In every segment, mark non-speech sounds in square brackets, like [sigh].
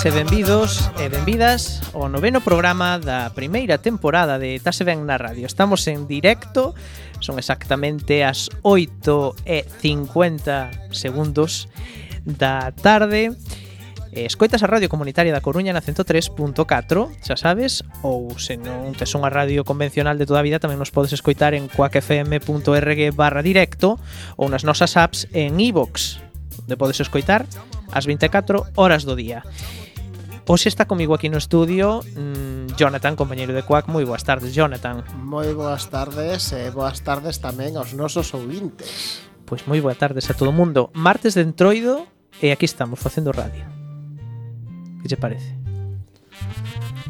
tardes e benvidos e benvidas ao noveno programa da primeira temporada de Tase Ben na Radio. Estamos en directo, son exactamente as 8 e 50 segundos da tarde. Eh, escoitas a Radio Comunitaria da Coruña na 103.4, xa sabes, ou se non tes unha radio convencional de toda a vida tamén nos podes escoitar en coacfm.org barra directo ou nas nosas apps en iVox, onde podes escoitar as 24 horas do día. Hoxe está comigo aquí no estudio mmm, Jonathan, compañeiro de Quack. Moi boas tardes, Jonathan Moi boas tardes e boas tardes tamén aos nosos ouvintes Pois moi boas tardes a todo mundo Martes de Entroido e aquí estamos facendo radio Que te parece?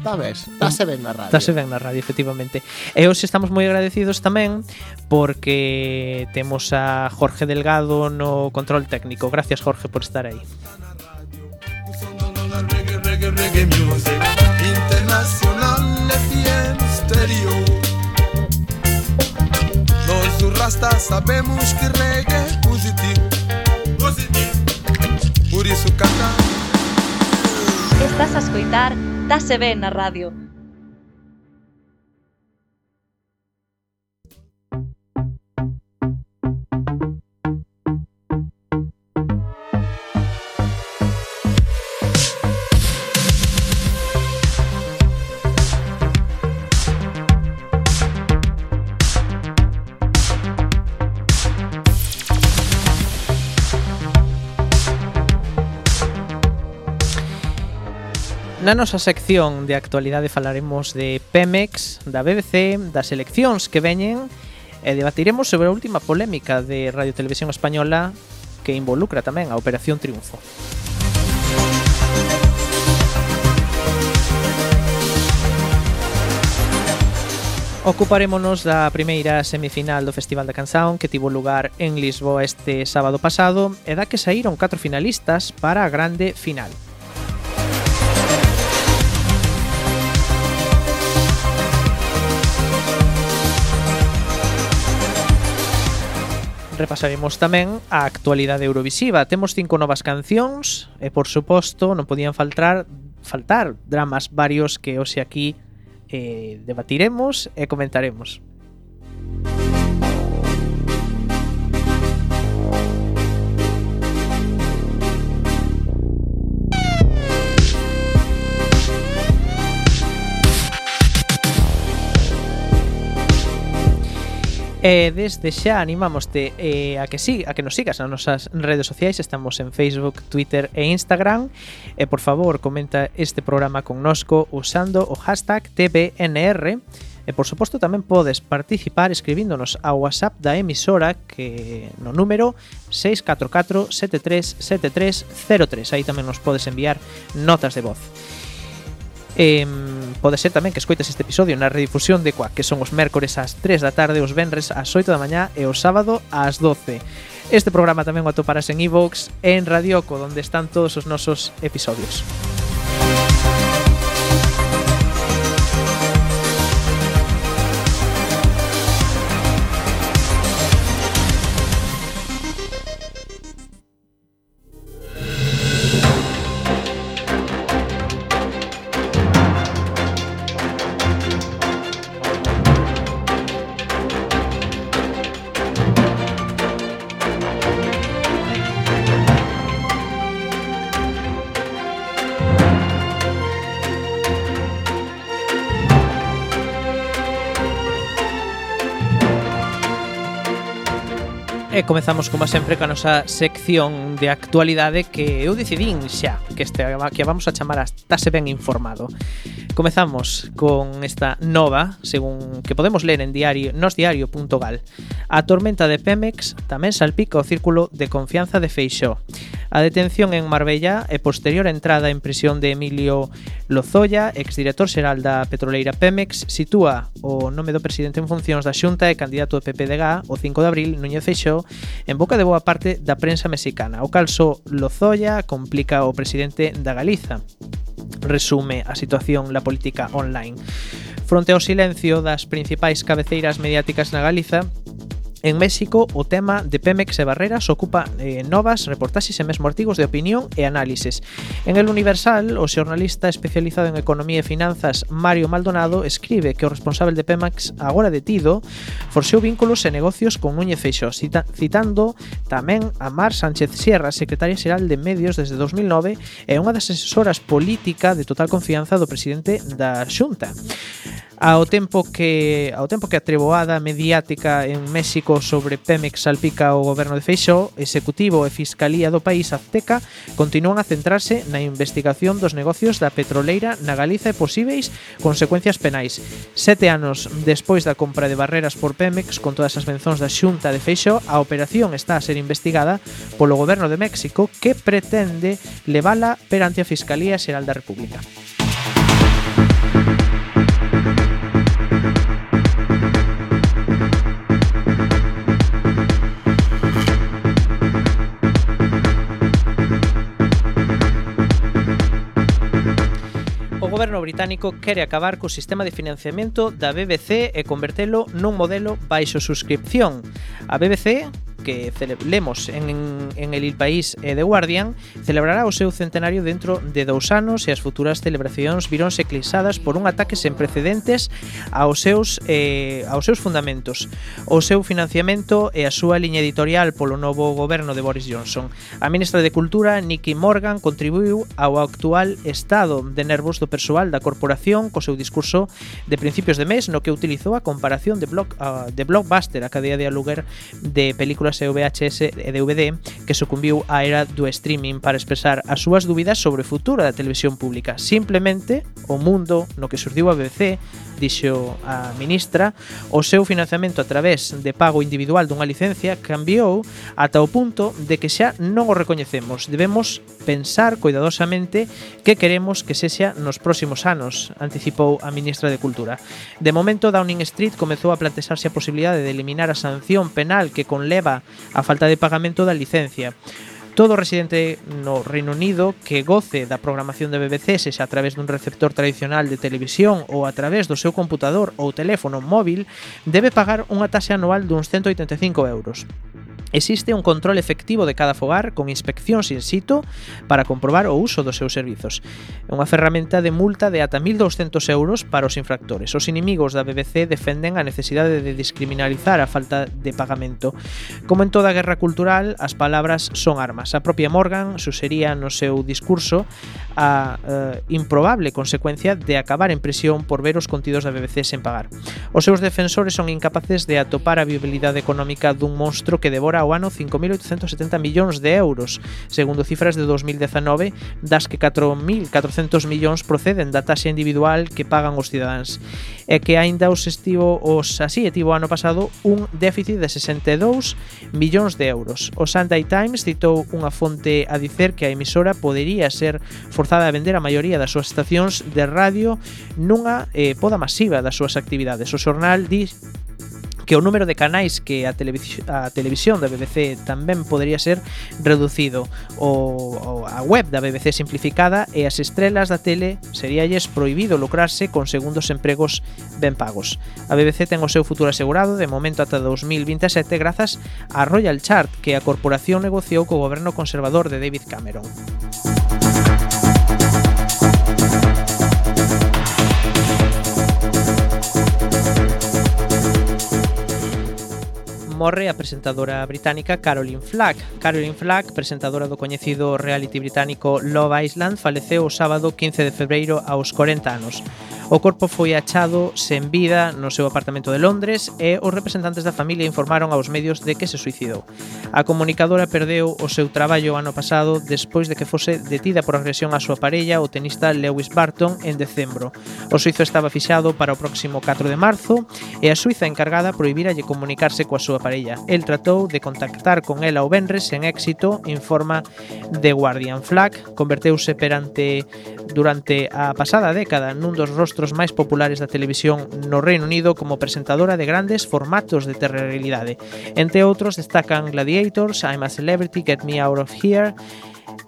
Da ves, dase ben na radio. Dase ben na radio, efectivamente. E hoxe estamos moi agradecidos tamén porque temos a Jorge Delgado no control técnico. Gracias, Jorge, por estar aí reggae, reggae music. Internacional FM Stereo Nós o Rasta sabemos que reggae é positivo. Positivo. Por isso canta. Estás a escoitar Tase Ben na radio. Na nosa sección de actualidade falaremos de Pemex, da BBC, das eleccións que veñen e debatiremos sobre a última polémica de Radio Televisión Española que involucra tamén a Operación Triunfo. Ocuparémonos da primeira semifinal do Festival da Canción que tivo lugar en Lisboa este sábado pasado e da que saíron catro finalistas para a grande final. repasaremos tamén a actualidade eurovisiva. Temos cinco novas cancións e, por suposto, non podían faltar faltar dramas varios que hoxe aquí eh, debatiremos e comentaremos. Música E desde xa animámoste eh, a que sí, a que nos sigas nas nosas redes sociais, estamos en Facebook, Twitter e Instagram. E por favor, comenta este programa connosco usando o hashtag TBNR. E por suposto tamén podes participar escribíndonos ao WhatsApp da emisora que no número 644 737303. Aí tamén nos podes enviar notas de voz. Eh, pode ser tamén que escoites este episodio na redifusión de Coac, que son os mércores ás 3 da tarde, os venres ás 8 da mañá e o sábado ás 12. Este programa tamén o atoparás en iVoox e en Radioco, onde están todos os nosos episodios. e comezamos como sempre ca nosa sección de actualidade que eu decidín xa que este que vamos a chamar hasta se ben informado. Comezamos con esta nova, según que podemos ler en diario nosdiario.gal. A tormenta de Pemex tamén salpica o círculo de confianza de Feixó. A detención en Marbella e posterior entrada en prisión de Emilio Lozoya, exdirector xeral da petroleira Pemex, sitúa o nome do presidente en funcións da Xunta e candidato do PPDG o 5 de abril, Núñez Feixó, en boca de boa parte da prensa mexicana. O calso Lozoya complica o presidente da Galiza. Resume a situación la política online. Fronte ao silencio das principais cabeceiras mediáticas na Galiza, En México, o tema de Pemex e Barreras ocupa eh, novas reportaxes e mesmo artigos de opinión e análises. En El Universal, o xornalista especializado en economía e finanzas Mario Maldonado escribe que o responsable de Pemex, agora detido, forxeu vínculos e negocios con Núñez Feixó, cita citando tamén a Mar Sánchez Sierra, secretaria xeral de Medios desde 2009 e unha das asesoras política de total confianza do presidente da Xunta. Ao tempo que ao tempo que a treboada mediática en México sobre Pemex salpica o goberno de Feixó, executivo e fiscalía do país azteca continúan a centrarse na investigación dos negocios da petroleira na Galiza e posíveis consecuencias penais. Sete anos despois da compra de barreras por Pemex con todas as benzóns da Xunta de Feixó, a operación está a ser investigada polo goberno de México que pretende levala perante a Fiscalía Xeral da República. goberno británico quere acabar co sistema de financiamento da BBC e convertelo nun modelo baixo suscripción. A BBC que lemos en, en El País eh, e The Guardian, celebrará o seu centenario dentro de dous anos e as futuras celebracións vironse eclipsadas por un ataque sen precedentes aos seus, eh, aos seus fundamentos, o seu financiamento e a súa liña editorial polo novo goberno de Boris Johnson. A ministra de Cultura, Nicky Morgan, contribuiu ao actual estado de nervos do persoal da corporación co seu discurso de principios de mes no que utilizou a comparación de, block, uh, ah, de Blockbuster, a cadea de aluguer de películas películas e VHS e DVD que sucumbiu á era do streaming para expresar as súas dúbidas sobre o futuro da televisión pública. Simplemente, o mundo no que surdiu a BBC dixo a ministra, o seu financiamento a través de pago individual dunha licencia cambiou ata o punto de que xa non o recoñecemos. Debemos pensar cuidadosamente que queremos que sexa nos próximos anos, anticipou a ministra de Cultura. De momento, Downing Street comezou a plantexarse a posibilidade de eliminar a sanción penal que conleva a falta de pagamento da licencia. Todo residente no Reino Unido que goce da programación de BBC, sexa a través dun receptor tradicional de televisión ou a través do seu computador ou teléfono móvil, debe pagar unha taxa anual duns 185 euros. Existe un control efectivo de cada fogar con inspeccións in situ para comprobar o uso dos seus servizos. É unha ferramenta de multa de ata 1.200 euros para os infractores. Os inimigos da BBC defenden a necesidade de descriminalizar a falta de pagamento. Como en toda guerra cultural, as palabras son armas. A propia Morgan suxería no seu discurso a eh, improbable consecuencia de acabar en prisión por ver os contidos da BBC sen pagar. Os seus defensores son incapaces de atopar a viabilidade económica dun monstro que devora ao ano 5.870 millóns de euros, segundo cifras de 2019, das que 4.400 millóns proceden da taxa individual que pagan os cidadáns, e que aínda os estivo os así etivo ano pasado un déficit de 62 millóns de euros. O Sunday Times citou unha fonte a dicer que a emisora podería ser forzada a vender a maioría das súas estacións de radio nunha eh, poda masiva das súas actividades. O xornal di que o número de canais que a, televisión, a televisión da BBC tamén podría ser reducido o, o a web da BBC simplificada e as estrelas da tele seríalles prohibido lucrarse con segundos empregos ben pagos. A BBC ten o seu futuro asegurado de momento ata 2027 grazas a Royal Chart que a corporación negociou co goberno conservador de David Cameron. morre a presentadora británica Caroline Flack. Caroline Flack, presentadora do coñecido reality británico Love Island, faleceu o sábado 15 de febreiro aos 40 anos. O corpo foi achado sen vida no seu apartamento de Londres e os representantes da familia informaron aos medios de que se suicidou. A comunicadora perdeu o seu traballo ano pasado despois de que fose detida por agresión á súa parella o tenista Lewis Barton en decembro. O suizo estaba fixado para o próximo 4 de marzo e a Suiza encargada proibíralle comunicarse coa súa parella. El tratou de contactar con ela o Benres sen éxito informa The de Guardian Flag. Converteuse perante durante a pasada década nun dos rostros rostros máis populares da televisión no Reino Unido como presentadora de grandes formatos de terrorrealidade. Entre outros destacan Gladiators, I'm a Celebrity, Get Me Out of Here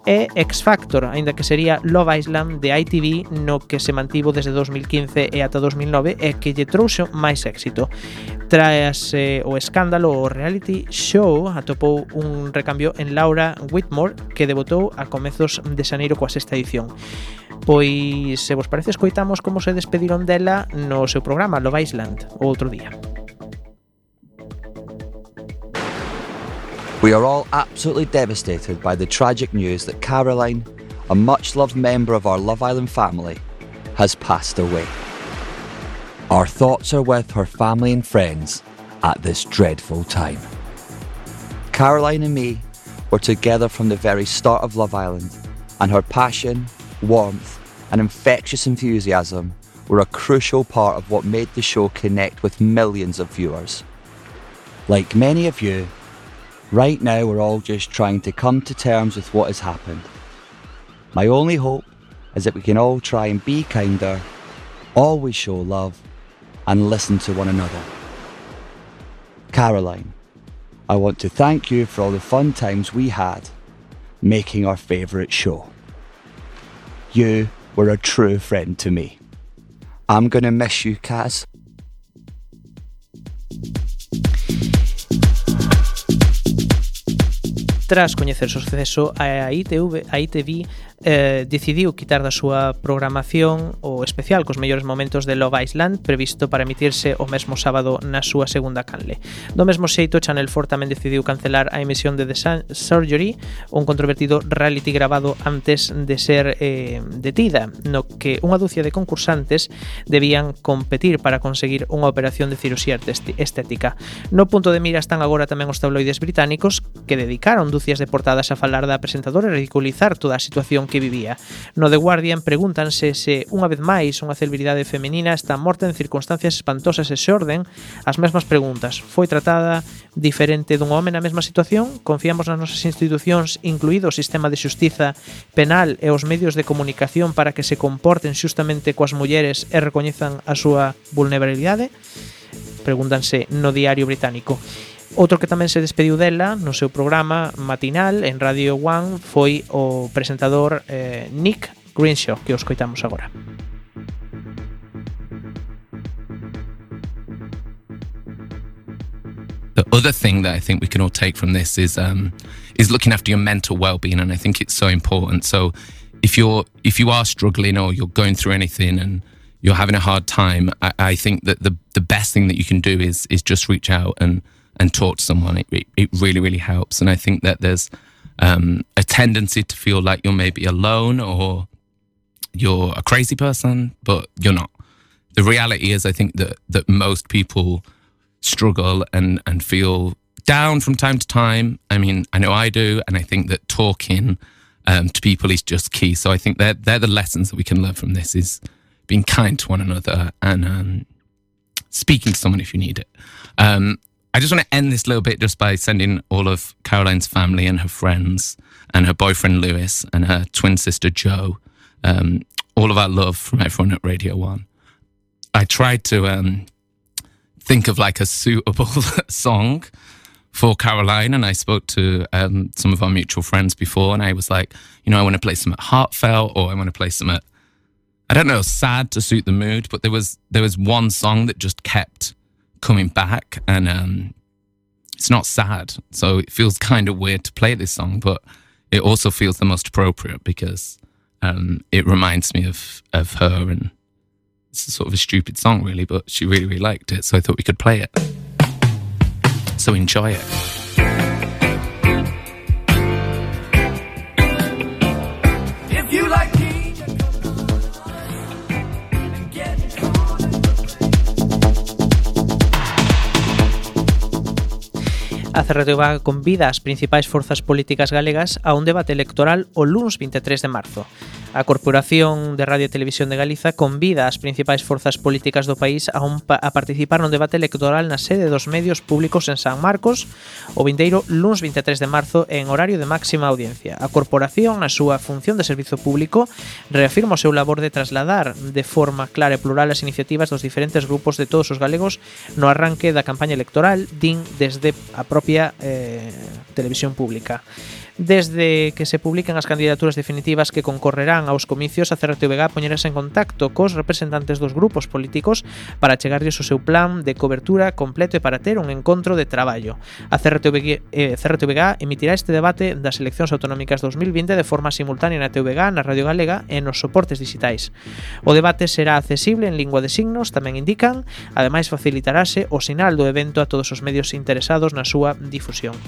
e X Factor, aínda que sería Love Island de ITV no que se mantivo desde 2015 e ata 2009 e que lle trouxo máis éxito. Tras eh, o escándalo, o reality show atopou un recambio en Laura Whitmore que debutou a comezos de xaneiro coa sexta edición. Pois, se vos parece, escoitamos como se despediron dela no seu programa Love Island, o outro día. Are all absolutely devastated by the tragic news that Caroline, a much loved member of our Love Island family, has passed away. Our thoughts are with her family and friends at this dreadful time. Caroline and me were together from the very start of Love Island, and her passion, warmth, and infectious enthusiasm were a crucial part of what made the show connect with millions of viewers. Like many of you, Right now, we're all just trying to come to terms with what has happened. My only hope is that we can all try and be kinder, always show love, and listen to one another. Caroline, I want to thank you for all the fun times we had making our favourite show. You were a true friend to me. I'm going to miss you, Kaz. Tras coñecer o suceso, a ITV, a ITV eh, decidiu quitar da súa programación o especial cos mellores momentos de Love Island previsto para emitirse o mesmo sábado na súa segunda canle. Do mesmo xeito, Channel 4 tamén decidiu cancelar a emisión de The Surgery, un controvertido reality grabado antes de ser eh, detida, no que unha dúcia de concursantes debían competir para conseguir unha operación de cirurxía estética. No punto de mira están agora tamén os tabloides británicos que dedicaron dúcias de portadas a falar da presentadora e ridiculizar toda a situación que vivía. No The Guardian pregúntanse se unha vez máis unha celebridade femenina está morta en circunstancias espantosas e se orden as mesmas preguntas. Foi tratada diferente dun home na mesma situación? Confiamos nas nosas institucións, incluído o sistema de xustiza penal e os medios de comunicación para que se comporten xustamente coas mulleres e recoñezan a súa vulnerabilidade? Pregúntanse no diario británico. Outro que tamén se despediu dela no seu programa matinal en Radio One foi o presentador eh, Nick Greenshaw, que os coitamos agora. The other thing that I think we can all take from this is um, is looking after your mental well-being, and I think it's so important. So, if you're if you are struggling or you're going through anything and you're having a hard time, I, I think that the the best thing that you can do is is just reach out and and talk to someone, it, it really, really helps. And I think that there's um, a tendency to feel like you're maybe alone or you're a crazy person, but you're not. The reality is, I think that that most people struggle and and feel down from time to time. I mean, I know I do, and I think that talking um, to people is just key. So I think they're they're the lessons that we can learn from this is being kind to one another and um, speaking to someone if you need it. Um, I just want to end this little bit just by sending all of Caroline's family and her friends and her boyfriend Lewis and her twin sister Joe um, all of our love from everyone at Radio One. I tried to um, think of like a suitable [laughs] song for Caroline, and I spoke to um, some of our mutual friends before, and I was like, you know, I want to play some at heartfelt, or I want to play some at, I don't know, sad to suit the mood. But there was there was one song that just kept coming back, and um, it's not sad, so it feels kind of weird to play this song, but it also feels the most appropriate because um, it reminds me of of her, and it's sort of a stupid song, really, but she really really liked it, so I thought we could play it. So enjoy it. A Cerretova convida as principais forzas políticas galegas a un debate electoral o luns 23 de marzo. A Corporación de Radio e Televisión de Galiza convida as principais forzas políticas do país a, un pa a participar nun debate electoral na sede dos medios públicos en San Marcos o vindeiro luns 23 de marzo en horario de máxima audiencia. A Corporación, na súa función de servizo público, reafirma o seu labor de trasladar de forma clara e plural as iniciativas dos diferentes grupos de todos os galegos no arranque da campaña electoral, din desde a propia eh, televisión pública. Desde que se publican as candidaturas definitivas que concorrerán aos comicios, a CRTVG poñerase en contacto cos representantes dos grupos políticos para chegarlles o seu plan de cobertura completo e para ter un encontro de traballo. A CRTVG, eh, CRTVG emitirá este debate das eleccións autonómicas 2020 de forma simultánea na TVG, na Radio Galega e nos soportes digitais. O debate será accesible en lingua de signos, tamén indican, ademais facilitarase o sinal do evento a todos os medios interesados na súa difusión.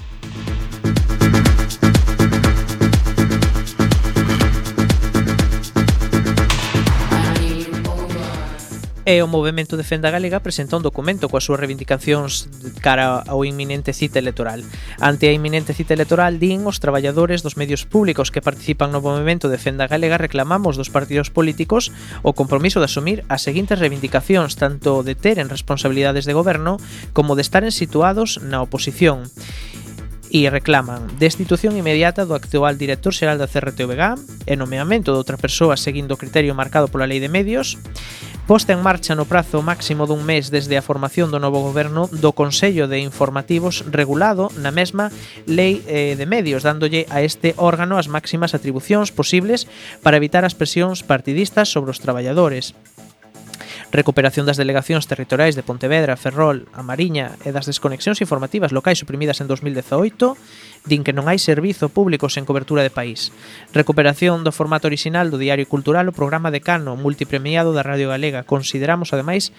e o Movimento Defenda Galega presenta un documento coas súas reivindicacións cara ao inminente cita electoral. Ante a inminente cita electoral, din os traballadores dos medios públicos que participan no Movimento Defenda Galega reclamamos dos partidos políticos o compromiso de asumir as seguintes reivindicacións tanto de ter en responsabilidades de goberno como de estaren situados na oposición e reclaman destitución inmediata do actual director xeral da CRTVG e nomeamento de outra persoa seguindo o criterio marcado pola Lei de Medios posta en marcha no prazo máximo dun mes desde a formación do novo goberno do Consello de Informativos regulado na mesma Lei eh, de Medios, dándolle a este órgano as máximas atribucións posibles para evitar as presións partidistas sobre os traballadores recuperación das delegacións territoriais de Pontevedra, Ferrol, a Mariña e das desconexións informativas locais suprimidas en 2018, din que non hai servizo público sen cobertura de país, recuperación do formato orixinal do Diario Cultural, o programa de Cano, multipremiado da Radio Galega. Consideramos, ademais,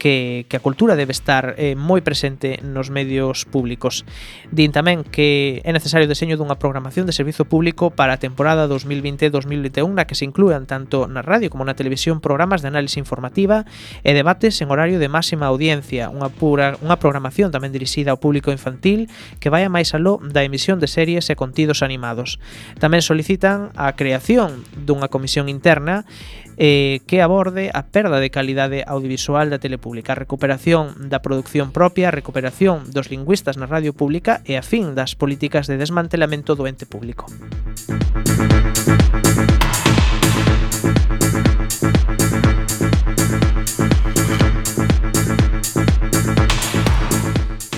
que, que a cultura debe estar eh, moi presente nos medios públicos. Din tamén que é necesario o deseño dunha programación de servizo público para a temporada 2020-2021 na que se inclúan tanto na radio como na televisión programas de análise informativa e debates en horario de máxima audiencia, unha, pura, unha programación tamén dirixida ao público infantil que vaya máis aló da emisión de series e contidos animados. Tamén solicitan a creación dunha comisión interna eh, que aborde a perda de calidade audiovisual da telepública, a recuperación da producción propia, a recuperación dos lingüistas na radio pública e a fin das políticas de desmantelamento do ente público.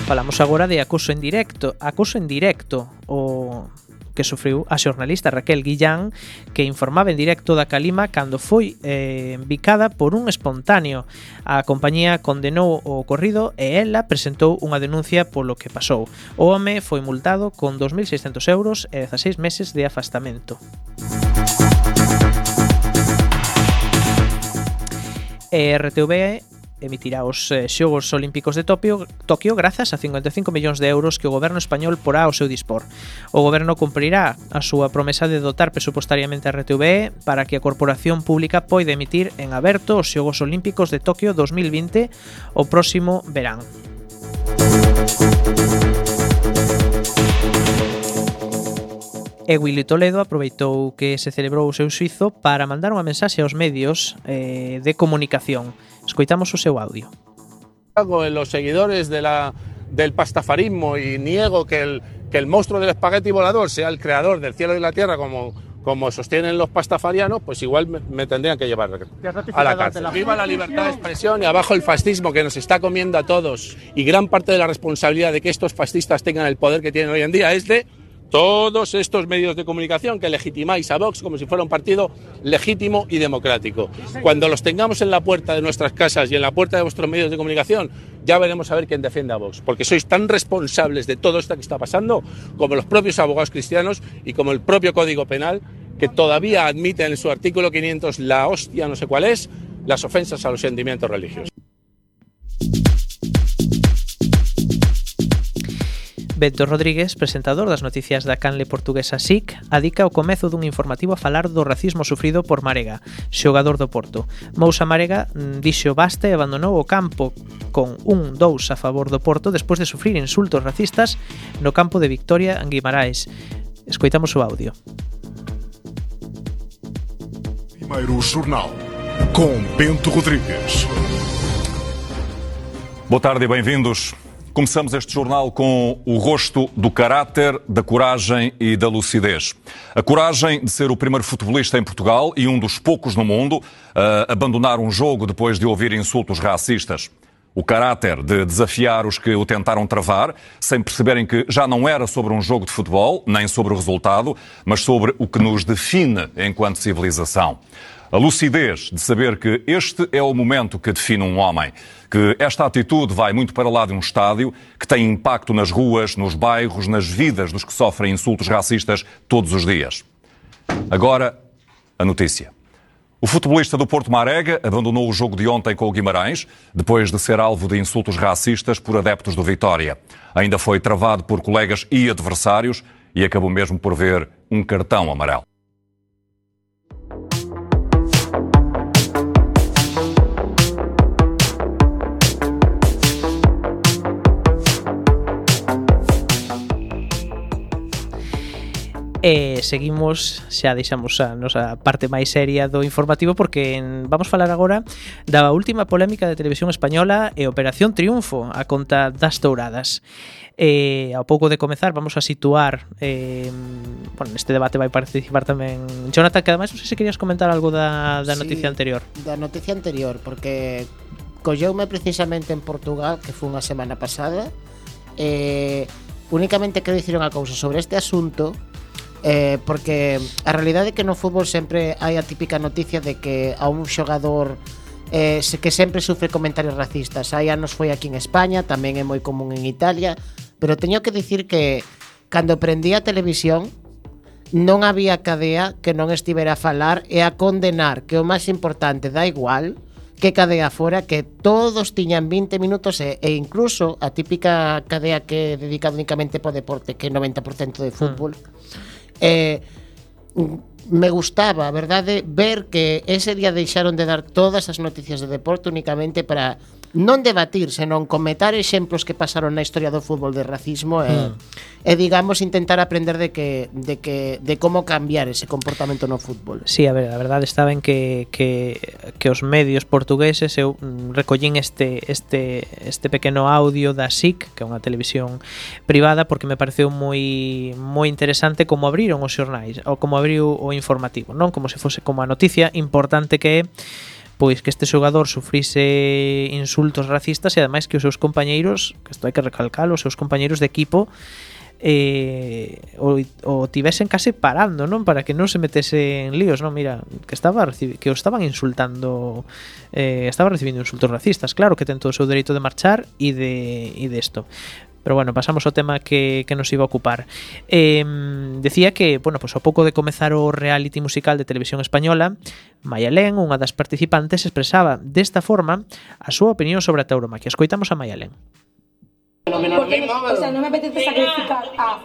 Falamos agora de acoso en directo. Acoso en directo, o que sufriu a xornalista Raquel Guillán que informaba en directo da Calima cando foi eh, bicada por un espontáneo. A compañía condenou o ocorrido e ela presentou unha denuncia polo que pasou. O home foi multado con 2.600 euros e 16 meses de afastamento. E RTV emitirá os eh, Xogos Olímpicos de Tokio, Tokio grazas a 55 millóns de euros que o goberno español porá ao seu dispor. O goberno cumprirá a súa promesa de dotar presupostariamente a RTVE para que a corporación pública poida emitir en aberto os Xogos Olímpicos de Tokio 2020 o próximo verán. E Willy Toledo aproveitou que se celebrou o seu suizo para mandar unha mensaxe aos medios eh, de comunicación. Escoitamos o seu audio. Con los seguidores de la, del pastafarismo y niego que el, que el monstruo del espagueti volador sea el creador del cielo y la tierra como, como sostienen los pastafarianos, pues igual me, me tendrían que llevar a la cárcel. Viva la libertad de expresión y abajo el fascismo que nos está comiendo a todos. Y gran parte de la responsabilidad de que estos fascistas tengan el poder que tienen hoy en día es de todos estos medios de comunicación que legitimáis a Vox como si fuera un partido legítimo y democrático. Cuando los tengamos en la puerta de nuestras casas y en la puerta de vuestros medios de comunicación, ya veremos a ver quién defiende a Vox, porque sois tan responsables de todo esto que está pasando como los propios abogados cristianos y como el propio Código Penal, que todavía admite en su artículo 500 la hostia, no sé cuál es, las ofensas a los sentimientos religiosos. Beto Rodríguez, presentador das noticias da canle portuguesa SIC, adica o comezo dun informativo a falar do racismo sufrido por Marega, xogador do Porto. Mousa Marega mm, dixo basta e abandonou o campo con un 2 a favor do Porto despois de sufrir insultos racistas no campo de Victoria en Guimarães. Escoitamos o audio. Primeiro Jornal, com Bento Rodrigues. Boa tarde e bem-vindos. Começamos este jornal com o rosto do caráter, da coragem e da lucidez. A coragem de ser o primeiro futebolista em Portugal e um dos poucos no mundo a abandonar um jogo depois de ouvir insultos racistas. o caráter de desafiar os que o tentaram travar, sem perceberem que já não era sobre um jogo de futebol, nem sobre o resultado, mas sobre o que nos define enquanto civilização. A lucidez de saber que este é o momento que define um homem, que esta atitude vai muito para lá de um estádio, que tem impacto nas ruas, nos bairros, nas vidas dos que sofrem insultos racistas todos os dias. Agora, a notícia. O futebolista do Porto Marega abandonou o jogo de ontem com o Guimarães, depois de ser alvo de insultos racistas por adeptos do Vitória. Ainda foi travado por colegas e adversários e acabou mesmo por ver um cartão amarelo. E seguimos, xa deixamos a nosa parte máis seria do informativo porque en, vamos falar agora da última polémica de televisión española e Operación Triunfo a conta das Douradas. E ao pouco de comezar vamos a situar eh, bueno, neste debate vai participar tamén Jonathan, que ademais non sei se querías comentar algo da, da sí, noticia anterior. Da noticia anterior, porque colleume precisamente en Portugal, que foi unha semana pasada, eh, únicamente quero dicir unha cousa sobre este asunto, eh, porque a realidade é que no fútbol sempre hai a típica noticia de que a un xogador eh, que sempre sufre comentarios racistas. Hai anos foi aquí en España, tamén é moi común en Italia, pero teño que dicir que cando prendí a televisión non había cadea que non estivera a falar e a condenar, que o máis importante da igual, que cadea fora, que todos tiñan 20 minutos e, e incluso a típica cadea que dedica únicamente ao deporte, que é 90% de fútbol, mm eh, me gustaba, a verdade, ver que ese día deixaron de dar todas as noticias de deporte únicamente para non debatir, senón comentar exemplos que pasaron na historia do fútbol de racismo e, mm. e digamos intentar aprender de que de que de como cambiar ese comportamento no fútbol. Sí, a ver, a verdade estaba en que que que os medios portugueses eu mm, recollín este este este pequeno audio da SIC, que é unha televisión privada porque me pareceu moi moi interesante como abriron os xornais ou como abriu o informativo, non? Como se fose como a noticia importante que é pois que este xogador sufrise insultos racistas e ademais que os seus compañeiros, que isto hai que recalcalo, os seus compañeiros de equipo eh, o, o tivesen case parando, non? Para que non se metese en líos, non? Mira, que estaba que o estaban insultando eh, estaba recibindo insultos racistas, claro que ten todo o seu dereito de marchar e de e de isto. Pero bueno, pasamos ao tema que, que nos iba a ocupar. Eh, decía que, bueno, pois pues, ao pouco de comezar o reality musical de televisión española, Mayalén, unha das participantes, expresaba desta forma a súa opinión sobre a tauromaquia. Escoitamos a Mayalén. Porque, o sea, non me apetece sacrificar a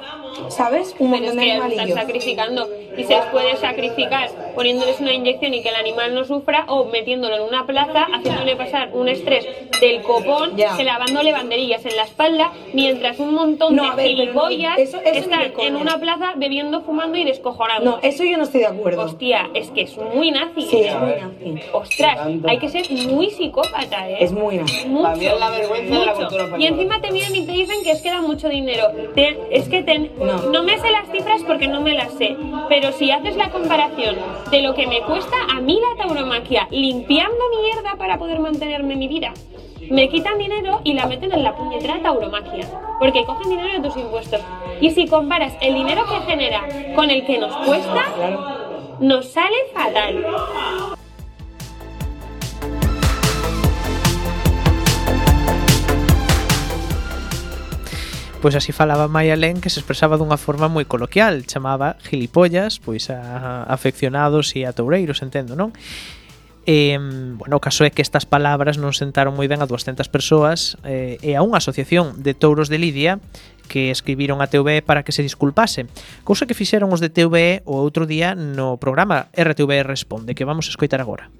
¿sabes? Un Pero es montón de que están animalillos. sacrificando y se les puede sacrificar poniéndoles una inyección y que el animal no sufra o metiéndolo en una plaza, haciéndole pasar un estrés del copón, Ya. clavándole banderillas en la espalda, mientras un montón No, de ver, no, gilipollas eso- eso ni están en una plaza bebiendo, fumando y descojonando. No, eso yo no estoy de acuerdo. Hostia, es que es muy nazi. Sí, es muy nazi. Ostras, hay que ser muy psicópata, ¿eh? Es muy nazi. Mucho, También la vergüenza de la mucho. cultura Y encima te miran y te dicen que es que da mucho dinero. Te- es que te- no. me sé las cifras porque no me las sé. Pero si haces la comparación de lo que me cuesta a mí la tauromaquia limpiando mierda para poder mantenerme mi vida. Me quitan dinero y la meten en la puñetera tauromaquia. Porque cogen dinero de tus impuestos. Y si comparas el dinero que genera con el que nos cuesta, nos sale fatal. Pois así falaba Maya Len que se expresaba dunha forma moi coloquial, chamaba gilipollas, pois a afeccionados e a toureiros, entendo, non? E, bueno, o caso é que estas palabras non sentaron moi ben a 200 persoas eh, e a unha asociación de touros de Lidia que escribiron a TVE para que se disculpase. Cousa que fixeron os de TVE o outro día no programa RTVE Responde, que vamos a escoitar agora.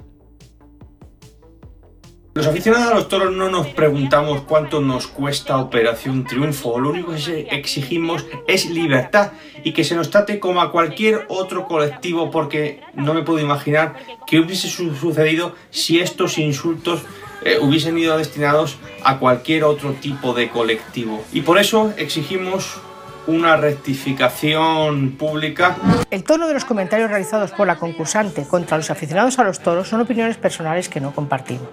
Los aficionados a los toros no nos preguntamos cuánto nos cuesta Operación Triunfo, lo único que exigimos es libertad y que se nos trate como a cualquier otro colectivo porque no me puedo imaginar qué hubiese su- sucedido si estos insultos eh, hubiesen ido destinados a cualquier otro tipo de colectivo. Y por eso exigimos una rectificación pública El tono de los comentarios realizados por la concursante contra los aficionados a los toros son opiniones personales que no compartimos.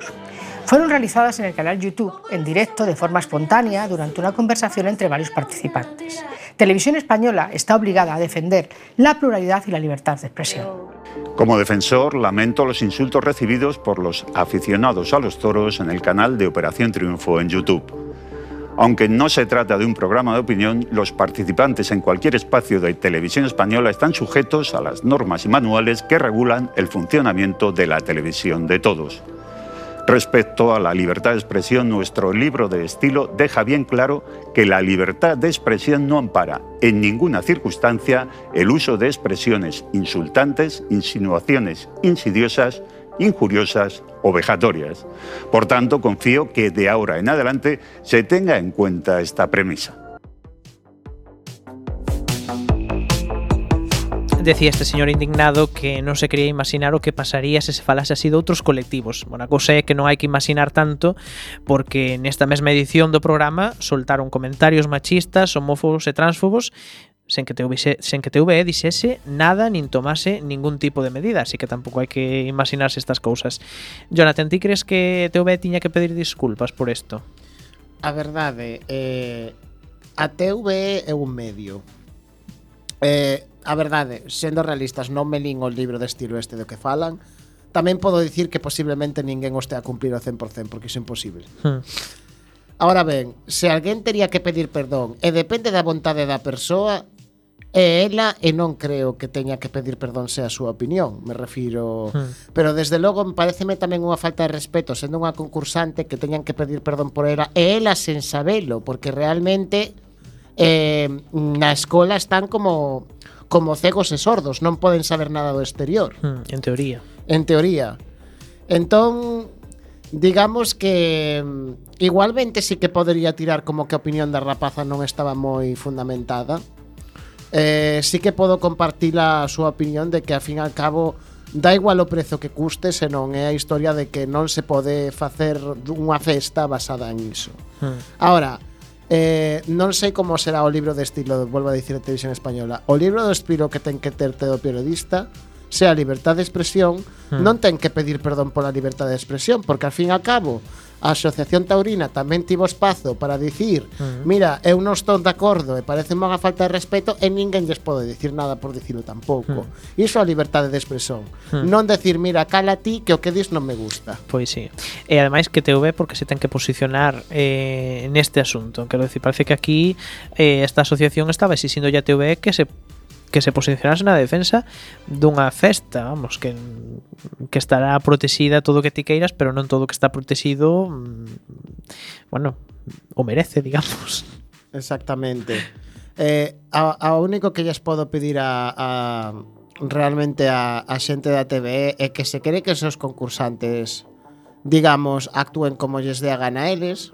Fueron realizadas en el canal YouTube, en directo, de forma espontánea, durante una conversación entre varios participantes. Televisión Española está obligada a defender la pluralidad y la libertad de expresión. Como defensor, lamento los insultos recibidos por los aficionados a los toros en el canal de Operación Triunfo en YouTube. Aunque no se trata de un programa de opinión, los participantes en cualquier espacio de televisión española están sujetos a las normas y manuales que regulan el funcionamiento de la televisión de todos. Respecto a la libertad de expresión, nuestro libro de estilo deja bien claro que la libertad de expresión no ampara en ninguna circunstancia el uso de expresiones insultantes, insinuaciones insidiosas, injuriosas o vejatorias. Por tanto, confío que de ahora en adelante se tenga en cuenta esta premisa. Decía este señor indignado que non se quería imaginar o que pasaría se se falase así de outros colectivos. Bueno, a cousa é que non hai que imaginar tanto porque nesta mesma edición do programa soltaron comentarios machistas, homófobos e transfobos sen que TV, sen que TV dixese nada nin tomase ningún tipo de medida, así que tampouco hai que imaginarse estas cousas. Jonathan, ti crees que TV tiña que pedir disculpas por isto? A verdade, eh, a TV é un medio. Eh, a verdade, sendo realistas, non me lín o libro de estilo este do que falan, tamén podo dicir que posiblemente ninguén o estea a cumplir o 100% porque iso é imposible. Hmm. Ahora ben, se alguén tería que pedir perdón e depende da vontade da persoa, é ela e non creo que teña que pedir perdón se a súa opinión, me refiro... Hmm. Pero desde logo me pareceme tamén unha falta de respeto sendo unha concursante que teñan que pedir perdón por ela e ela sen sabelo, porque realmente eh, na escola están como como cegos e sordos, non poden saber nada do exterior. Hmm, en teoría. En teoría. Entón, digamos que mm, igualmente sí que podería tirar como que a opinión da rapaza non estaba moi fundamentada. Eh, sí que podo compartir a súa opinión de que a fin al cabo da igual o prezo que custe, senón é a historia de que non se pode facer unha festa basada en iso. Hmm. Agora, Eh, non sei como será o libro de estilo, volvo a dicir a televisión española. O libro do estilo que ten que terte todo periodista sea a de expresión, hmm. non ten que pedir perdón pola libertad de expresión, porque al fin e al cabo a Asociación Taurina tamén tivo espazo para dicir uh -huh. mira, eu non estou de acordo e parece unha falta de respeto e ninguén lles pode dicir nada por dicilo tampouco. Uh -huh. Iso é a liberdade de expresión. Uh -huh. Non decir, mira, cala ti que o que dis non me gusta. Pois sí. E ademais que TV porque se ten que posicionar eh, neste asunto. Quero decir, parece que aquí eh, esta asociación estaba exixindo ya TV que se que se posicionase na defensa dunha festa, vamos, que que estará protexida todo o que ti queiras, pero non todo o que está protegido mm, bueno, o merece, digamos. Exactamente. Eh, a, a único que lles podo pedir a, a realmente a, a xente da TV é que se quere que os seus concursantes digamos, actúen como lles dé a gana eles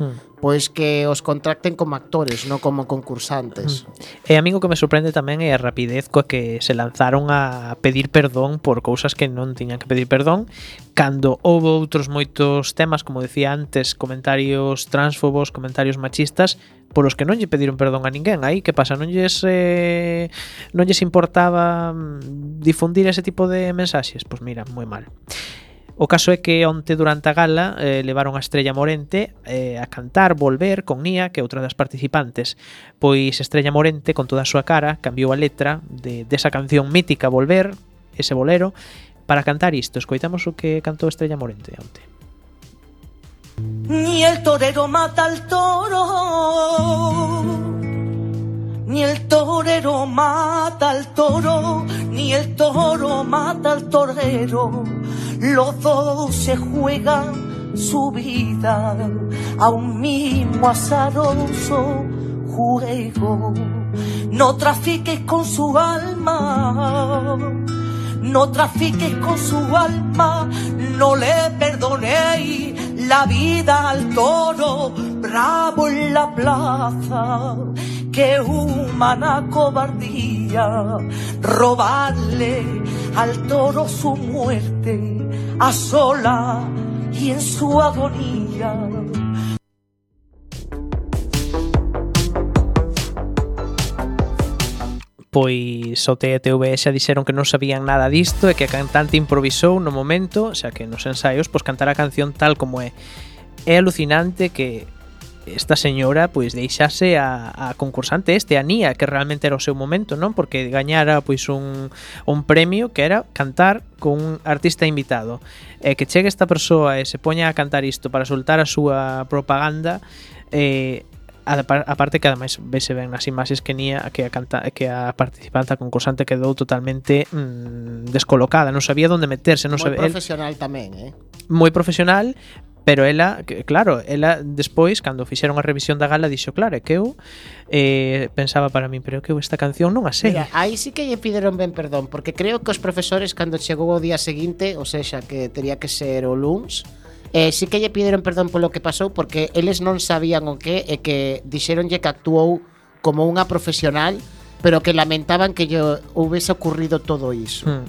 hmm. pois que os contracten como actores, non como concursantes. Hmm. E a mí o que me sorprende tamén é a rapidez coa que se lanzaron a pedir perdón por cousas que non tiñan que pedir perdón, cando houve outros moitos temas, como decía antes, comentarios transfobos, comentarios machistas, por os que non lle pediron perdón a ninguén. Aí que pasa, non lles eh, non lles importaba mm, difundir ese tipo de mensaxes, pois mira, moi mal. O caso é que onte durante a gala eh, levaron a Estrella Morente eh, a cantar Volver con Nia, que é outra das participantes. Pois Estrella Morente, con toda a súa cara, cambiou a letra de, desa canción mítica Volver, ese bolero, para cantar isto. Escoitamos o que cantou Estrella Morente onte. Ni el torero mata al toro ni el torero mata al toro, ni el toro mata al torero. Los dos se juegan su vida a un mismo azaroso juego. No trafiques con su alma no trafiques con su alma, no le perdonéis la vida al toro, bravo en la plaza, que humana cobardía, robarle al toro su muerte, a sola y en su agonía. pois o TTV xa dixeron que non sabían nada disto e que a cantante improvisou no momento, xa que nos ensaios pois cantar a canción tal como é. É alucinante que esta señora pois deixase a, a concursante este, a Nia, que realmente era o seu momento, non? Porque gañara pois un, un premio que era cantar con un artista invitado. E que chegue esta persoa e se poña a cantar isto para soltar a súa propaganda eh, aparte que ademais vese ben nas imaxes que Nia que a, canta, que a participante a concursante quedou totalmente mm, descolocada, non sabía onde meterse, non sabía. Moi profesional tamén, eh. Moi profesional, pero ela, claro, ela despois cando fixeron a revisión da gala dixo, claro, é que eu eh, pensaba para min, pero que eu esta canción non a sei. Mira, aí sí que lle pideron ben perdón, porque creo que os profesores cando chegou o día seguinte, ou sexa, que teria que ser o luns, Eh, sí que lle pideron perdón polo que pasou porque eles non sabían o que e que dixeronlle que actuou como unha profesional, pero que lamentaban que lle houvese ocurrido todo iso. Hmm.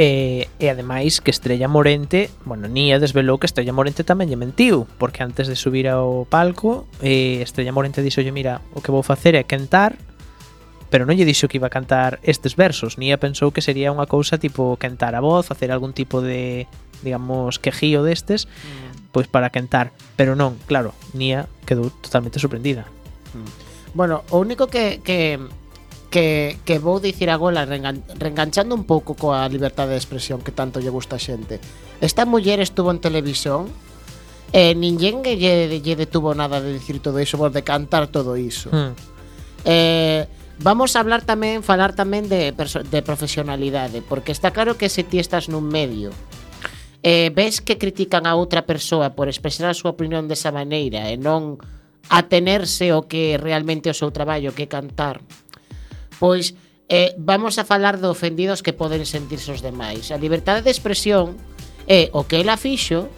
E, e ademais que Estrella Morente Bueno, Nia desvelou que Estrella Morente tamén lle mentiu Porque antes de subir ao palco eh, Estrella Morente dixo mira, o que vou facer é cantar Pero non lle dixo que iba a cantar estes versos Nia pensou que sería unha cousa tipo Cantar a voz, facer algún tipo de digamos, quejío destes, mm. pois para quentar. Pero non, claro, Nia quedou totalmente sorprendida. Mm. Bueno, o único que, que que, que vou dicir agora reengan, reenganchando un pouco coa liberdade de expresión que tanto lle gusta a xente. Esta muller estuvo en televisión e eh, ninguén lle, lle detuvo nada de dicir todo iso, de cantar todo iso. Mm. Eh, vamos a hablar tamén, falar tamén de, de profesionalidade, porque está claro que se ti estás nun medio eh, ves que critican a outra persoa por expresar a súa opinión desa maneira e non atenerse o que realmente o seu traballo que cantar. Pois eh, vamos a falar de ofendidos que poden sentirse os demais. A liberdade de expresión é o que ela fixo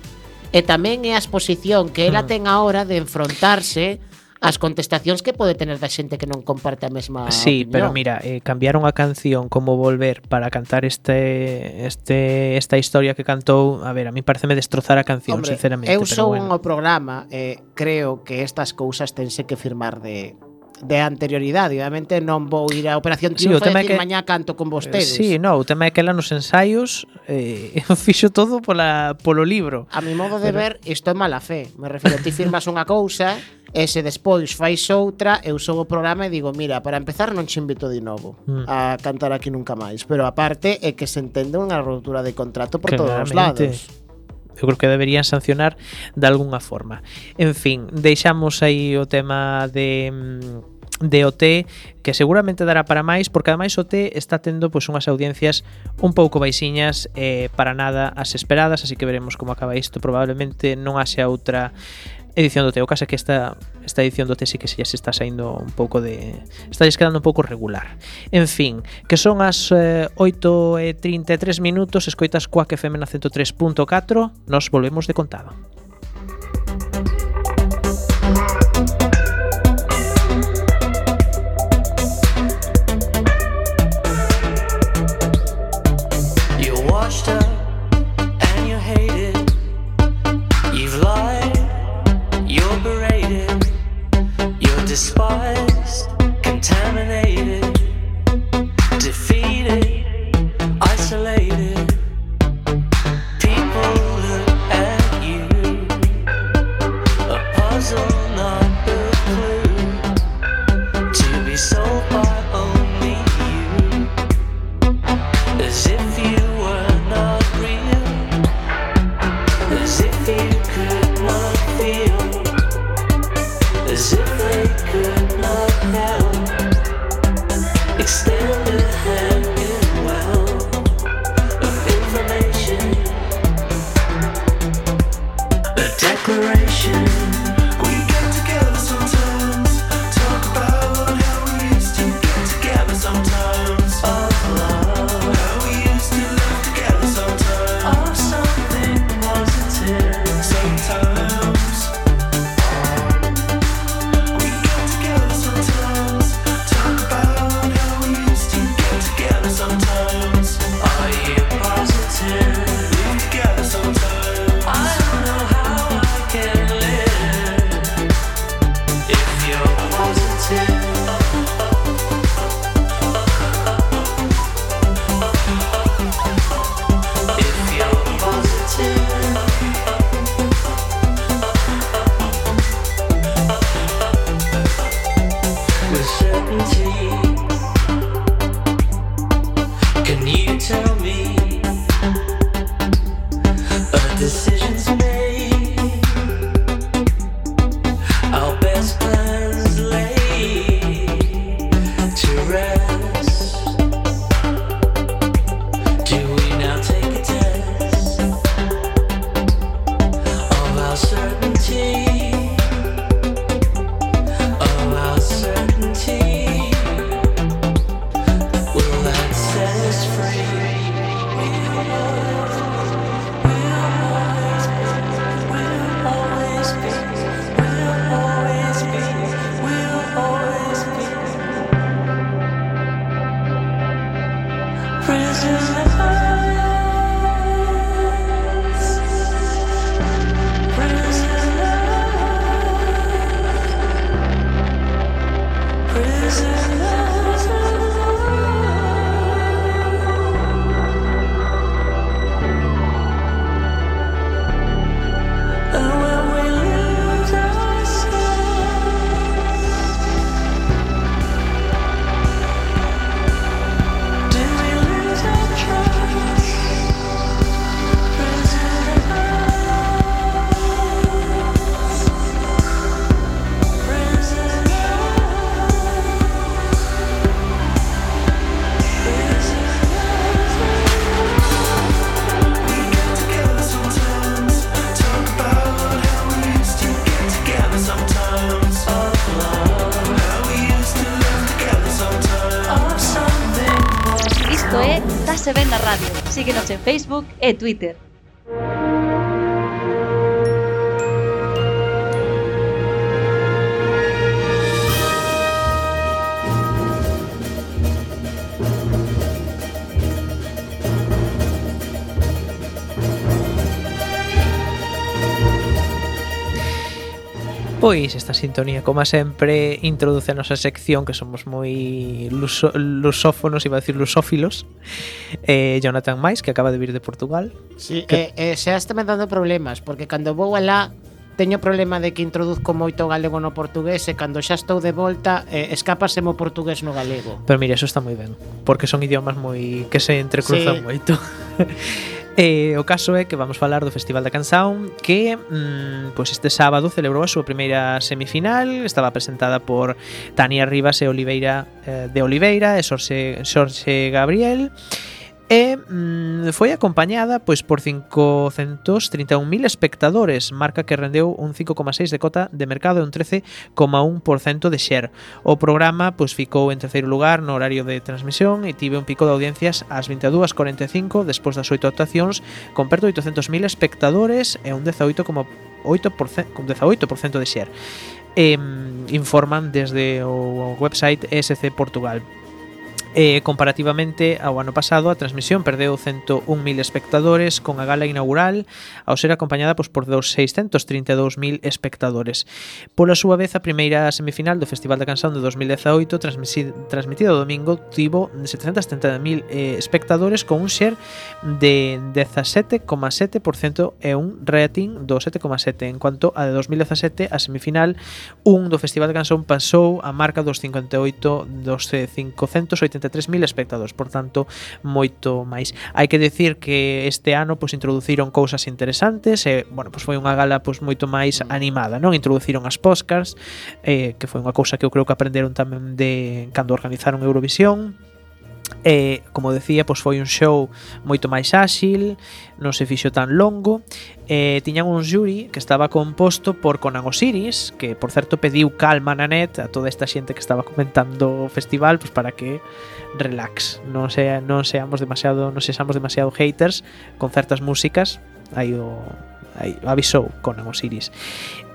e tamén é a exposición que ela ah. ten agora de enfrontarse as contestacións que pode tener da xente que non comparte a mesma Sí, opinión. pero mira, eh, cambiaron a canción como volver para cantar este este esta historia que cantou, a ver, a mí pareceme destrozar a canción, Hombre, sinceramente, eu sou bueno. o programa, eh, creo que estas cousas tense que firmar de de anterioridade. Obviamente non vou ir a Operación Triunfo sí, e decir que... mañá canto con vostedes. Eh, sí, no, o tema é que ela nos ensaios eh, [laughs] fixo todo pola, polo libro. A mi modo de Pero... ver, isto é mala fe. Me refiro, ti firmas unha cousa e se despois fais outra, eu sou o programa e digo, mira, para empezar non te invito de novo mm. a cantar aquí nunca máis, pero aparte é que se entende unha rotura de contrato por Claramente. todos os lados. Eu creo que deberían sancionar de algunha forma. En fin, deixamos aí o tema de mm, de OT que seguramente dará para máis porque ademais OT está tendo pois unhas audiencias un pouco baixiñas eh, para nada as esperadas así que veremos como acaba isto probablemente non haxe outra edición do Teo Casa que esta, esta edición do T sí que se, se está saindo un pouco de... está quedando un pouco regular. En fin, que son as eh, 8 e 33 minutos, escoitas coa que FM na 103.4, nos volvemos de contado. Contaminated, defeated, isolated. Twitter. Pois esta sintonía, como sempre, introduce a nosa sección que somos moi luso, lusófonos, iba a decir lusófilos. Eh, Jonathan Mais, que acaba de vir de Portugal. Sí, que... eh, eh, xa estame dando problemas, porque cando vou alá teño problema de que introduzco moito galego no portugués e cando xa estou de volta eh, escápaseme o portugués no galego. Pero mira, eso está moi ben, porque son idiomas moi que se entrecruzan sí. moito. [laughs] E o caso é que vamos falar do Festival da Canção que mm, pois este sábado celebrou a súa primeira semifinal, estaba presentada por Tania Rivas e Oliveira eh, de Oliveira e Xorxe, Xorxe Gabriel. E e mm, foi acompañada pois por 531.000 espectadores, marca que rendeu un 5,6 de cota de mercado e un 13,1% de share. O programa pois ficou en terceiro lugar no horario de transmisión e tive un pico de audiencias ás 22:45 despois das oito actuacións con perto de 800.000 espectadores e un 18,8% con 18% de share. Eh, informan desde o website SC Portugal. E, comparativamente ao ano pasado, a transmisión perdeu 101.000 espectadores con a gala inaugural ao ser acompañada pois, por 632.000 espectadores. Pola súa vez, a primeira semifinal do Festival da Canção de 2018, transmitida o domingo, tivo 730.000 eh, espectadores con un share de 17,7% e un rating do 7,7%. En cuanto a de 2017, a semifinal un do Festival da Canción pasou a marca dos 58 dos eh, 580 63.000 espectadores, por tanto, moito máis. Hai que decir que este ano pois introduciron cousas interesantes, e, bueno, pois foi unha gala pois moito máis mm. animada, non? Introduciron as podcasts, eh, que foi unha cousa que eu creo que aprenderon tamén de cando organizaron Eurovisión, E, como decía, pois foi un show moito máis áxil, non se fixo tan longo. E tiñan un jury que estaba composto por Conan Osiris, que por certo pediu calma na net a toda esta xente que estaba comentando festival, pois para que relax, non se non seamos demasiado, non sexamos demasiado haters con certas músicas. Aí o aí avisou.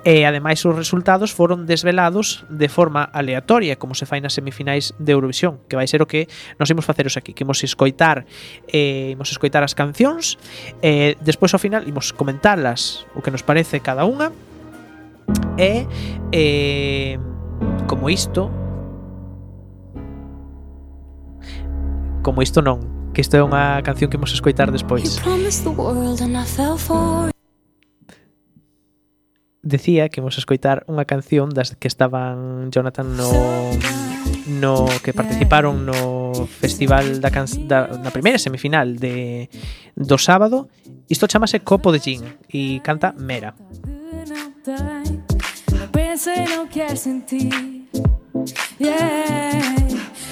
e ademais os resultados foron desvelados de forma aleatoria, como se fai nas semifinais de Eurovisión, que vai ser o que nos imos faceros aquí, que imos escoitar eh, imos escoitar as cancións eh, despois ao final imos comentarlas o que nos parece cada unha. E eh, como isto como isto non que isto é unha canción que imos escoitar despois decía que imos escoitar unha canción das que estaban Jonathan no no que participaron no festival da, can, da na primeira semifinal de do sábado. Isto chamase Copo de Gin e canta Mera. Pensa e não quer sentir yeah.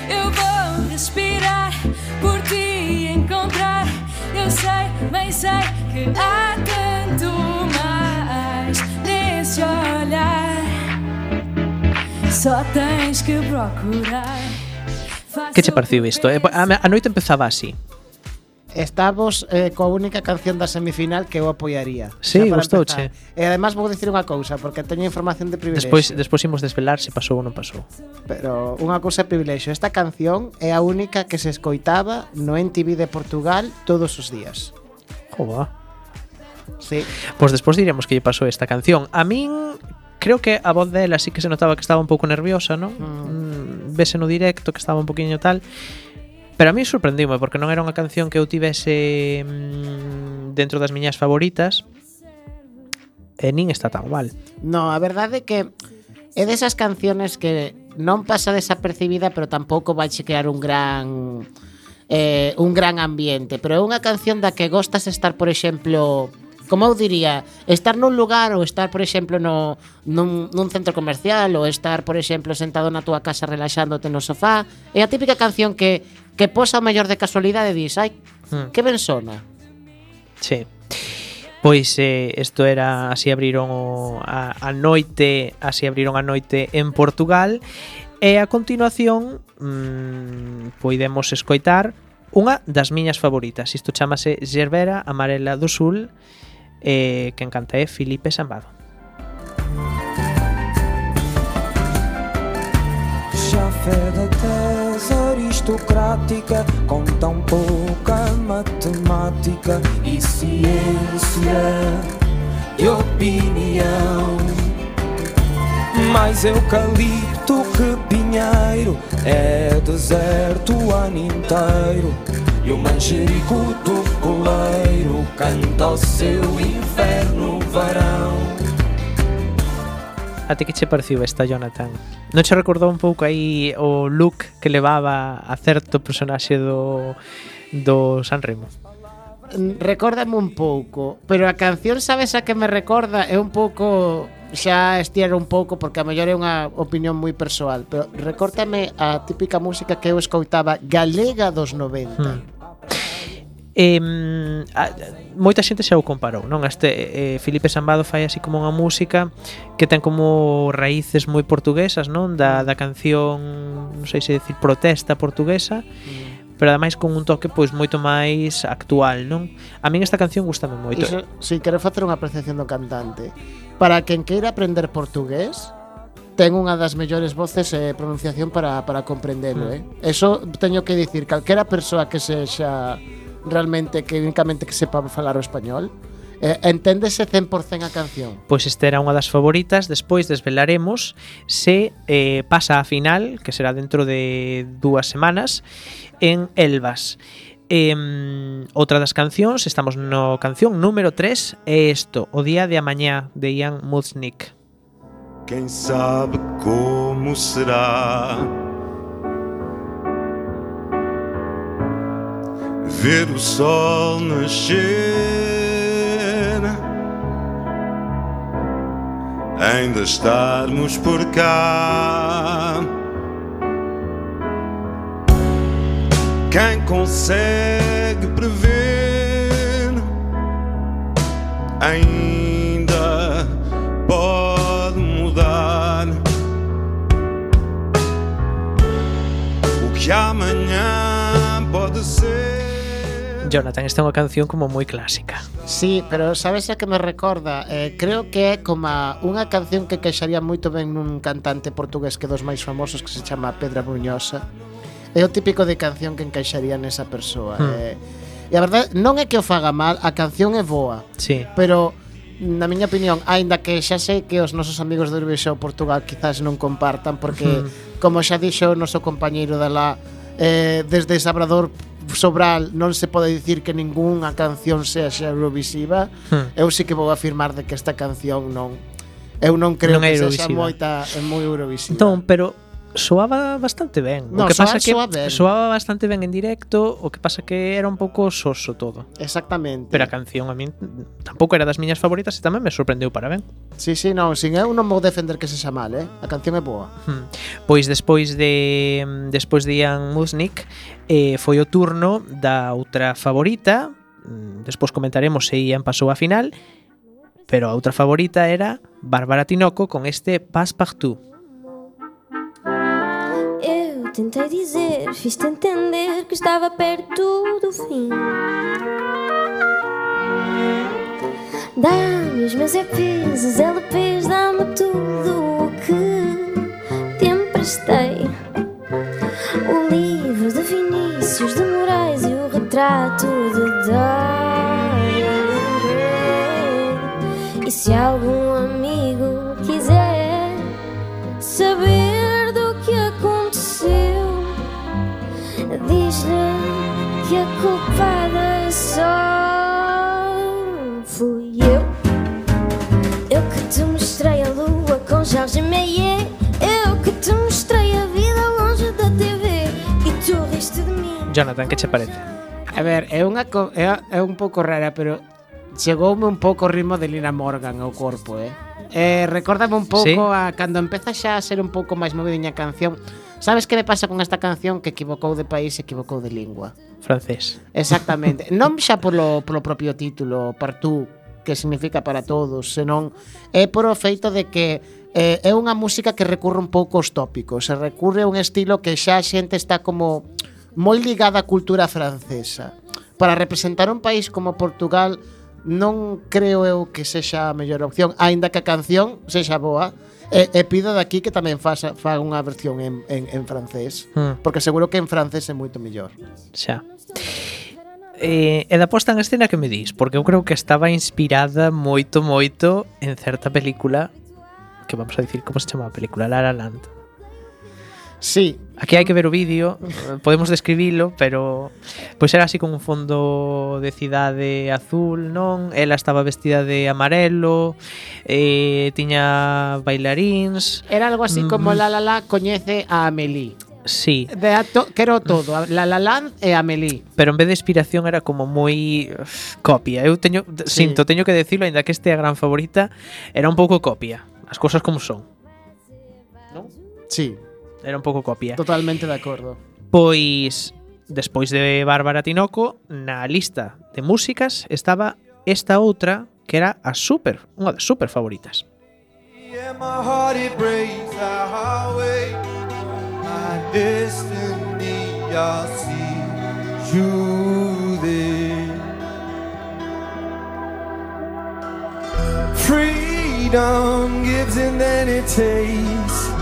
Eu vou respirar por ti encontrar Eu sei, bem sei que há quem olhar Só tens que procurar. Que che pareceu isto? Eh? A, a noite empezaba así. Estamos eh, coa única canción da semifinal que eu apoiaría. Sí, gustouche. E además vou dicir unha cousa, porque teño información de privilexio. Despois, despois imos desvelar se pasou ou non pasou. Pero unha cousa de privilexio. Esta canción é a única que se escoitaba no NTV de Portugal todos os días. Jova. Sí. Pois despois diremos que lle pasou esta canción. A min creo que a voz dela sí que se notaba que estaba un pouco nerviosa, non? Mm. mm vese no directo que estaba un poquinho tal. Pero a mí sorprendíme porque non era unha canción que eu tivese mm, dentro das miñas favoritas e nin está tan mal. No, a verdade é que é desas canciones que non pasa desapercibida pero tampouco vai crear un gran eh, un gran ambiente pero é unha canción da que gostas estar por exemplo como eu diría, estar nun lugar ou estar, por exemplo, no, nun, nun centro comercial ou estar, por exemplo, sentado na túa casa relaxándote no sofá, é a típica canción que que posa o mellor de casualidade e dis, ai, hmm. que ben sona. Sí. Pois eh, esto era así abriron o, a, a noite, así abriron a noite en Portugal e a continuación mmm, poidemos escoitar unha das miñas favoritas. Isto chamase Gerbera Amarela do Sul eh, que encanta é Filipe Sambado. Fé da tese aristocrática com tão pouca matemática e ciência de opinião. Mais eucalipto que pinheiro é deserto o ano inteiro E o manjerico do coleiro canta o seu inferno varão A ti que che pareciu esta, Jonathan? Non che recordou un pouco aí o look que levaba a certo personaxe do, do Sanremo? Mm, recórdame un pouco, pero a canción sabes a que me recorda é un pouco xa estiro un pouco porque a mellor é unha opinión moi persoal, pero recórtame a típica música que eu escoitaba galega dos 90. Hmm Eh, a, moita xente xa o comparou non este eh, Felipe Sambado fai así como unha música que ten como raíces moi portuguesas non da, da canción non sei se decir protesta portuguesa mm pero ademais con un toque pois moito máis actual, non? A min esta canción gustame moito. Iso, si quero facer unha apreciación do cantante. Para quen queira aprender portugués, ten unha das mellores voces e eh, pronunciación para, para comprendelo, mm. eh? Eso teño que dicir, calquera persoa que sexa realmente que únicamente que sepa falar o español, Eh, enténdese 100% a canción? Pois esta era unha das favoritas Despois desvelaremos se eh, pasa a final Que será dentro de dúas semanas En Elvas Eh, outra das cancións, estamos no canción número 3, é isto, O día de amañá de Ian Muznik. Quem sabe como será? Ver o sol nascer, ainda estarmos por cá. Quem consegue prever? Ainda que amanhã pode ser. Jonathan, esta é unha canción como moi clásica. Sí, pero sabes a que me recorda? Eh, creo que é como unha canción que queixaría moito ben nun cantante portugués que dos máis famosos que se chama Pedra Bruñosa. É o típico de canción que encaixaría nesa persoa. Hmm. Eh, e a verdade, non é que o faga mal, a canción é boa. Sí. Pero na miña opinión, aínda que xa sei que os nosos amigos do Eurovisión Portugal quizás non compartan porque como xa dixo o noso compañeiro da eh, desde Sabrador Sobral non se pode dicir que ningunha canción sea xa eurovisiva. Hmm. Eu sí que vou afirmar de que esta canción non Eu non creo non que sexa moita moi eurovisiva. Entón, pero soaba bastante ben. No, o que pasa soa que soa soaba bastante ben en directo, o que pasa que era un pouco soso todo. Exactamente. Pero a canción a min tampouco era das miñas favoritas e tamén me sorprendeu para ben. Sí, sí, non, sin eu non vou defender que se xa mal, eh? A canción é boa. Hmm. Pois despois de despois de Ian Musnick eh, foi o turno da outra favorita, hmm, despois comentaremos se Ian pasou a final, pero a outra favorita era Bárbara Tinoco con este Passepartout. Tentei dizer, fiz-te entender que estava perto do fim. Dá-me os meus EPs, os LPs, dá-me tudo o que te emprestei. O livro de Vinícius de Moraes e o retrato de Gray. E se algum Diz-lhe que a culpada só fui eu. Eu que te mostrei a lua com Jorge Meyer. Eu que te mostrei a vida longe da TV. E tu riste de mim Jonathan, que che parece? A ver, é unha é, é un pouco rara, pero chegoume un pouco o ritmo de Lina Morgan ao corpo, eh? Eh, recórdame un pouco ¿Sí? a cando empeza xa a ser un pouco máis movidiña canción Sabes que me pasa con esta canción que equivocou de país, e equivocou de lingua? Francés. Exactamente. [laughs] non xa polo, polo propio título, partú, que significa para todos, senón eh, é por o feito de que eh, é unha música que recurre un pouco aos tópicos, se recurre a un estilo que xa a xente está como moi ligada á cultura francesa. Para representar un país como Portugal non creo eu que sexa a mellor opción, aínda que a canción sexa boa, E, e pido daqui que tamén faça, faga unha versión en, en, en francés, hmm. porque seguro que en francés é moito mellor. Xa. eh, e da posta en escena que me dis? Porque eu creo que estaba inspirada moito, moito en certa película que vamos a dicir como se chama a película, La La Land. Sí, Aquí hai que ver o vídeo, podemos describilo, pero pois era así con un fondo de cidade azul, non? Ela estaba vestida de amarelo, eh, tiña bailaríns. Era algo así como mm. La La La coñece a Amelie. Sí. De to, quero todo, La La Land e Amelie. Pero en vez de inspiración era como moi copia. Eu teño sí. sinto, teño que decirlo, aínda que este a gran favorita, era un pouco copia. As cousas como son. Non? Sí, Era un pouco copia. totalmente de acordo. Pois despois de Bárbara Tinoco, na lista de músicas estaba esta outra que era a super, unha das super favoritas. Yeah, my heart it breaks the highway. My destiny, I see you there. Freedom gives and then it takes.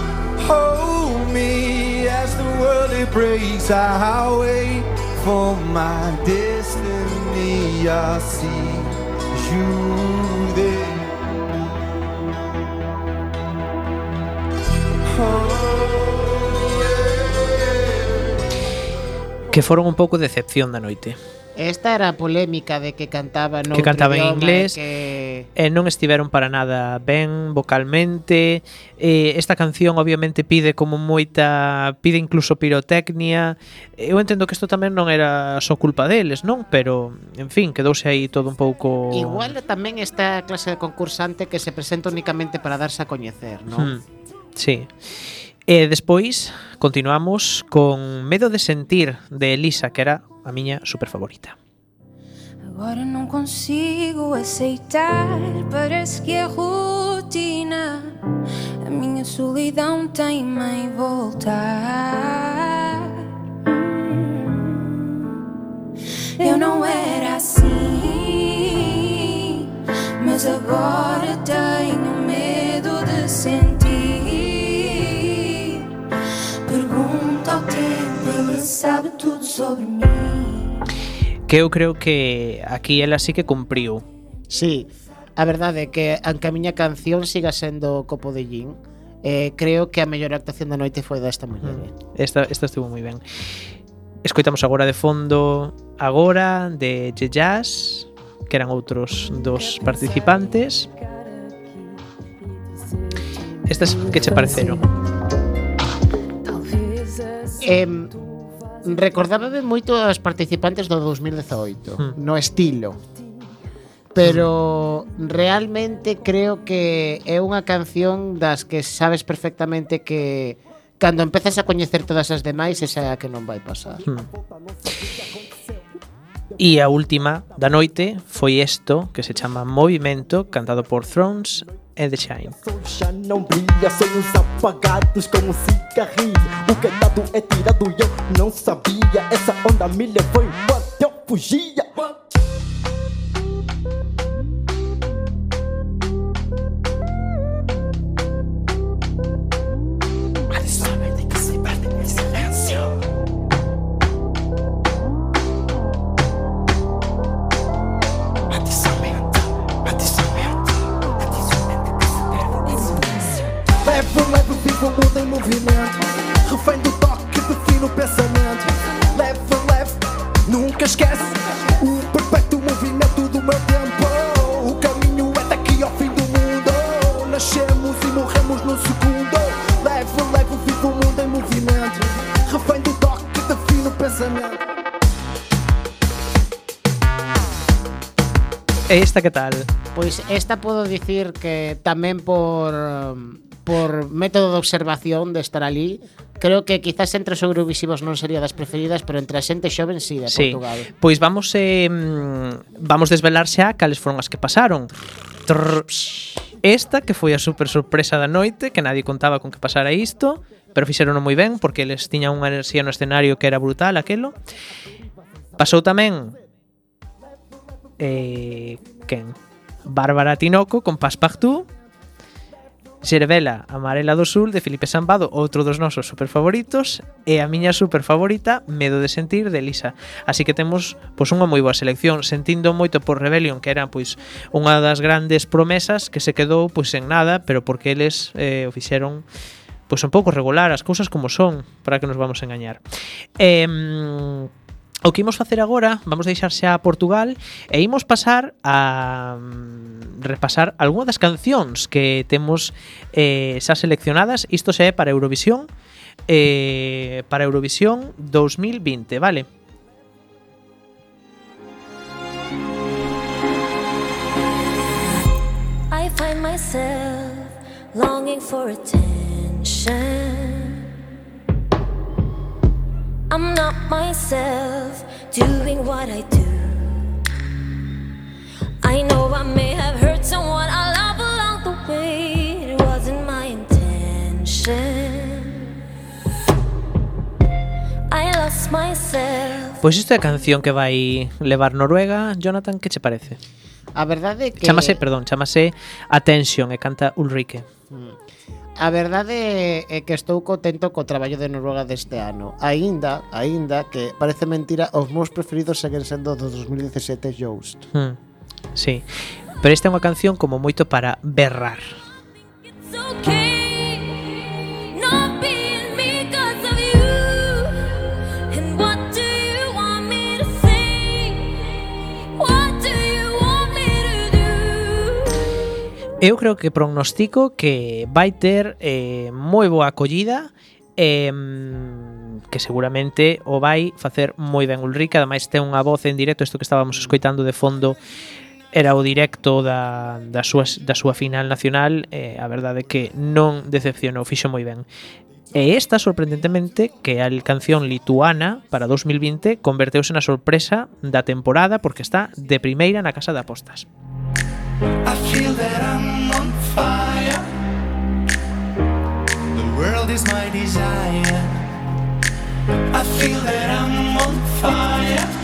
Hold me as the world it breaks. I highway for my destiny. I see you there. Que foron un pouco decepción da noite. Esta era a polémica de que cantaba no que cantaba en inglés que... e non estiveron para nada ben vocalmente. Eh, esta canción obviamente pide como moita, pide incluso pirotecnia. Eu entendo que isto tamén non era só culpa deles, non? Pero, en fin, quedouse aí todo un pouco Igual tamén esta clase de concursante que se presenta únicamente para darse a coñecer, non? Hmm. Sí. E despois continuamos con Medo de sentir de Elisa, que era a miña super favorita. Agora não consigo aceitar, parece que é rotina. A minha solidão teima em voltar. Eu não era assim, mas agora tenho medo de sentir. sabe tudo sobre mim. Que eu creo que aquí ela sí que cumpriu. Sí, a verdade é que aunque a miña canción siga sendo Copo de Gin, eh, creo que a mellor actuación da noite foi desta muller. Eh. Esta, esta estuvo moi ben. Escoitamos agora de fondo Agora de Ye Jazz que eran outros dos participantes. Estas que che pareceron? Eh, recordábame moito as participantes do 2018 hmm. no estilo pero realmente creo que é unha canción das que sabes perfectamente que cando empezas a coñecer todas as demais esa é a que non vai pasar hmm. E a última da noite foi isto que se chama Movimento, cantado por Thrones e The Shine. Já não brilha, sonhos apagados como um cigarrilho. O que é é tirado e eu não sabia. Essa onda me levou enquanto eu fugia. Nunca esquece. O perpétuo movimento do meu tempo. O caminho é daqui ao fim do mundo. Nascemos e morremos num segundo. Levo, levo, vivo, mundo em movimento. Refém do toque, defino o pensamento. E esta que tal? Pois esta podo dicir que tamén por por método de observación de estar ali creo que quizás entre os eurovisivos non sería das preferidas, pero entre a xente xoven sí de sí. Portugal. Pois vamos eh, vamos desvelar xa cales foron as que pasaron. Esta que foi a super sorpresa da noite, que nadie contaba con que pasara isto, pero fixeron moi ben porque eles tiñan unha enerxía no escenario que era brutal aquelo. Pasou tamén eh, quen? Bárbara Tinoco con Passepartout Xervela Amarela do Sul de Felipe Sambado, outro dos nosos super favoritos, e a miña super favorita, Medo de Sentir, de Elisa. Así que temos pois unha moi boa selección, sentindo moito por Rebellion, que era pois unha das grandes promesas que se quedou pois en nada, pero porque eles eh, o fixeron pois un pouco regular as cousas como son, para que nos vamos a engañar. Eh, O que imos facer agora, vamos deixar xa a Portugal e imos pasar a mm, repasar algunhas das cancións que temos eh, xa seleccionadas. Isto xa é para Eurovisión, eh, para Eurovisión 2020, vale? I find. I'm not myself doing what I do. I know I may have hurt someone I love along the way. It wasn't my intention. I lost myself. Pois isto é a canción que vai levar Noruega. Jonathan, que che parece? A verdade é que Chámase, perdón, chámase Attention e canta Ulrike. A verdade é que estou contento co traballo de Noruega deste ano. Aínda, aínda que parece mentira, os meus preferidos seguen sendo do 2017 Joust. Hmm. Sí. Pero esta é unha canción como moito para berrar. It's okay. Eu creo que prognostico que vai ter eh, moi boa acollida eh, que seguramente o vai facer moi ben Ulrike, ademais ten unha voz en directo, isto que estábamos escoitando de fondo era o directo da, da, súa, da súa final nacional eh, a verdade que non decepcionou fixo moi ben E esta, sorprendentemente, que a canción lituana para 2020 converteuse na sorpresa da temporada porque está de primeira na casa de apostas. I feel that I'm on fire. The world is my desire. I feel that I'm on fire.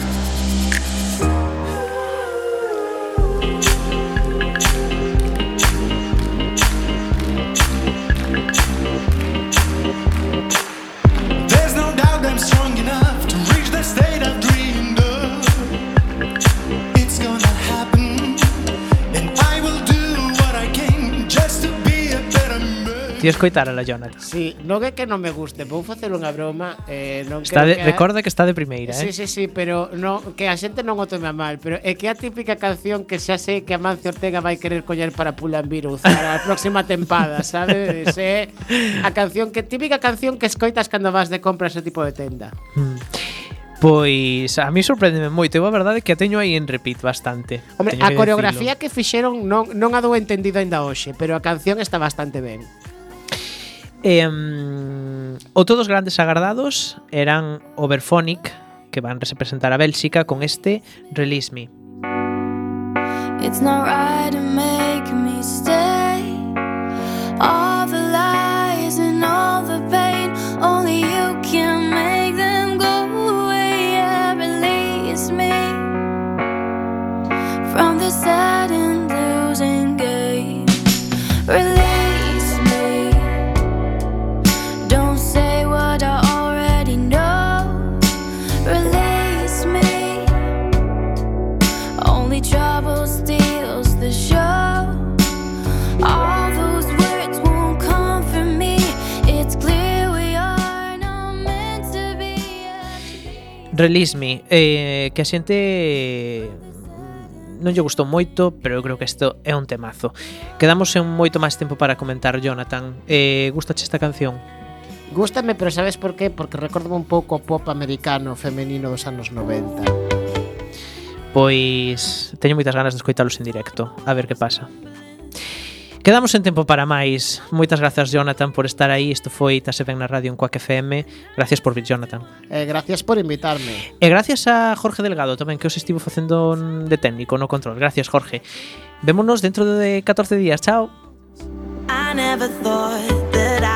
Ti escoitar a la Jonathan. Sí, non é que non me guste, vou facer unha broma, eh, non está de, que recorda que está de primeira, sí, eh. Sí, sí, sí, pero non que a xente non o tome a mal, pero é que a típica canción que xa sei que Amancio Ortega vai querer coller para Pulambir para a próxima tempada, [laughs] sabe? É a canción que típica canción que escoitas cando vas de compra ese tipo de tenda. Mm. Pois a mí sorprendeme moito, eu a verdade que a teño aí en repeat bastante. Hombre, teño a que coreografía que fixeron non, non a dou entendido aínda hoxe, pero a canción está bastante ben. Eh, grandes agardados eran Overphonic, que van representar a Bélxica con este Release Me. It's not right Release Me, eh, que a xente non lle gustou moito, pero eu creo que isto é un temazo. Quedamos en moito máis tempo para comentar, Jonathan. Eh, gustache esta canción? Gústame, pero sabes por qué? Porque recordo un pouco o pop americano femenino dos anos 90. Pois teño moitas ganas de escoitalos en directo, a ver que pasa. Quedamos en tempo para máis. Moitas grazas, Jonathan, por estar aí. Isto foi Tase Ben na Radio en Cuac FM. Gracias por vir, Jonathan. Eh, gracias por invitarme. E gracias a Jorge Delgado tamén, que os estivo facendo de técnico no control. Gracias, Jorge. Vémonos dentro de 14 días. Chao. I never thought that I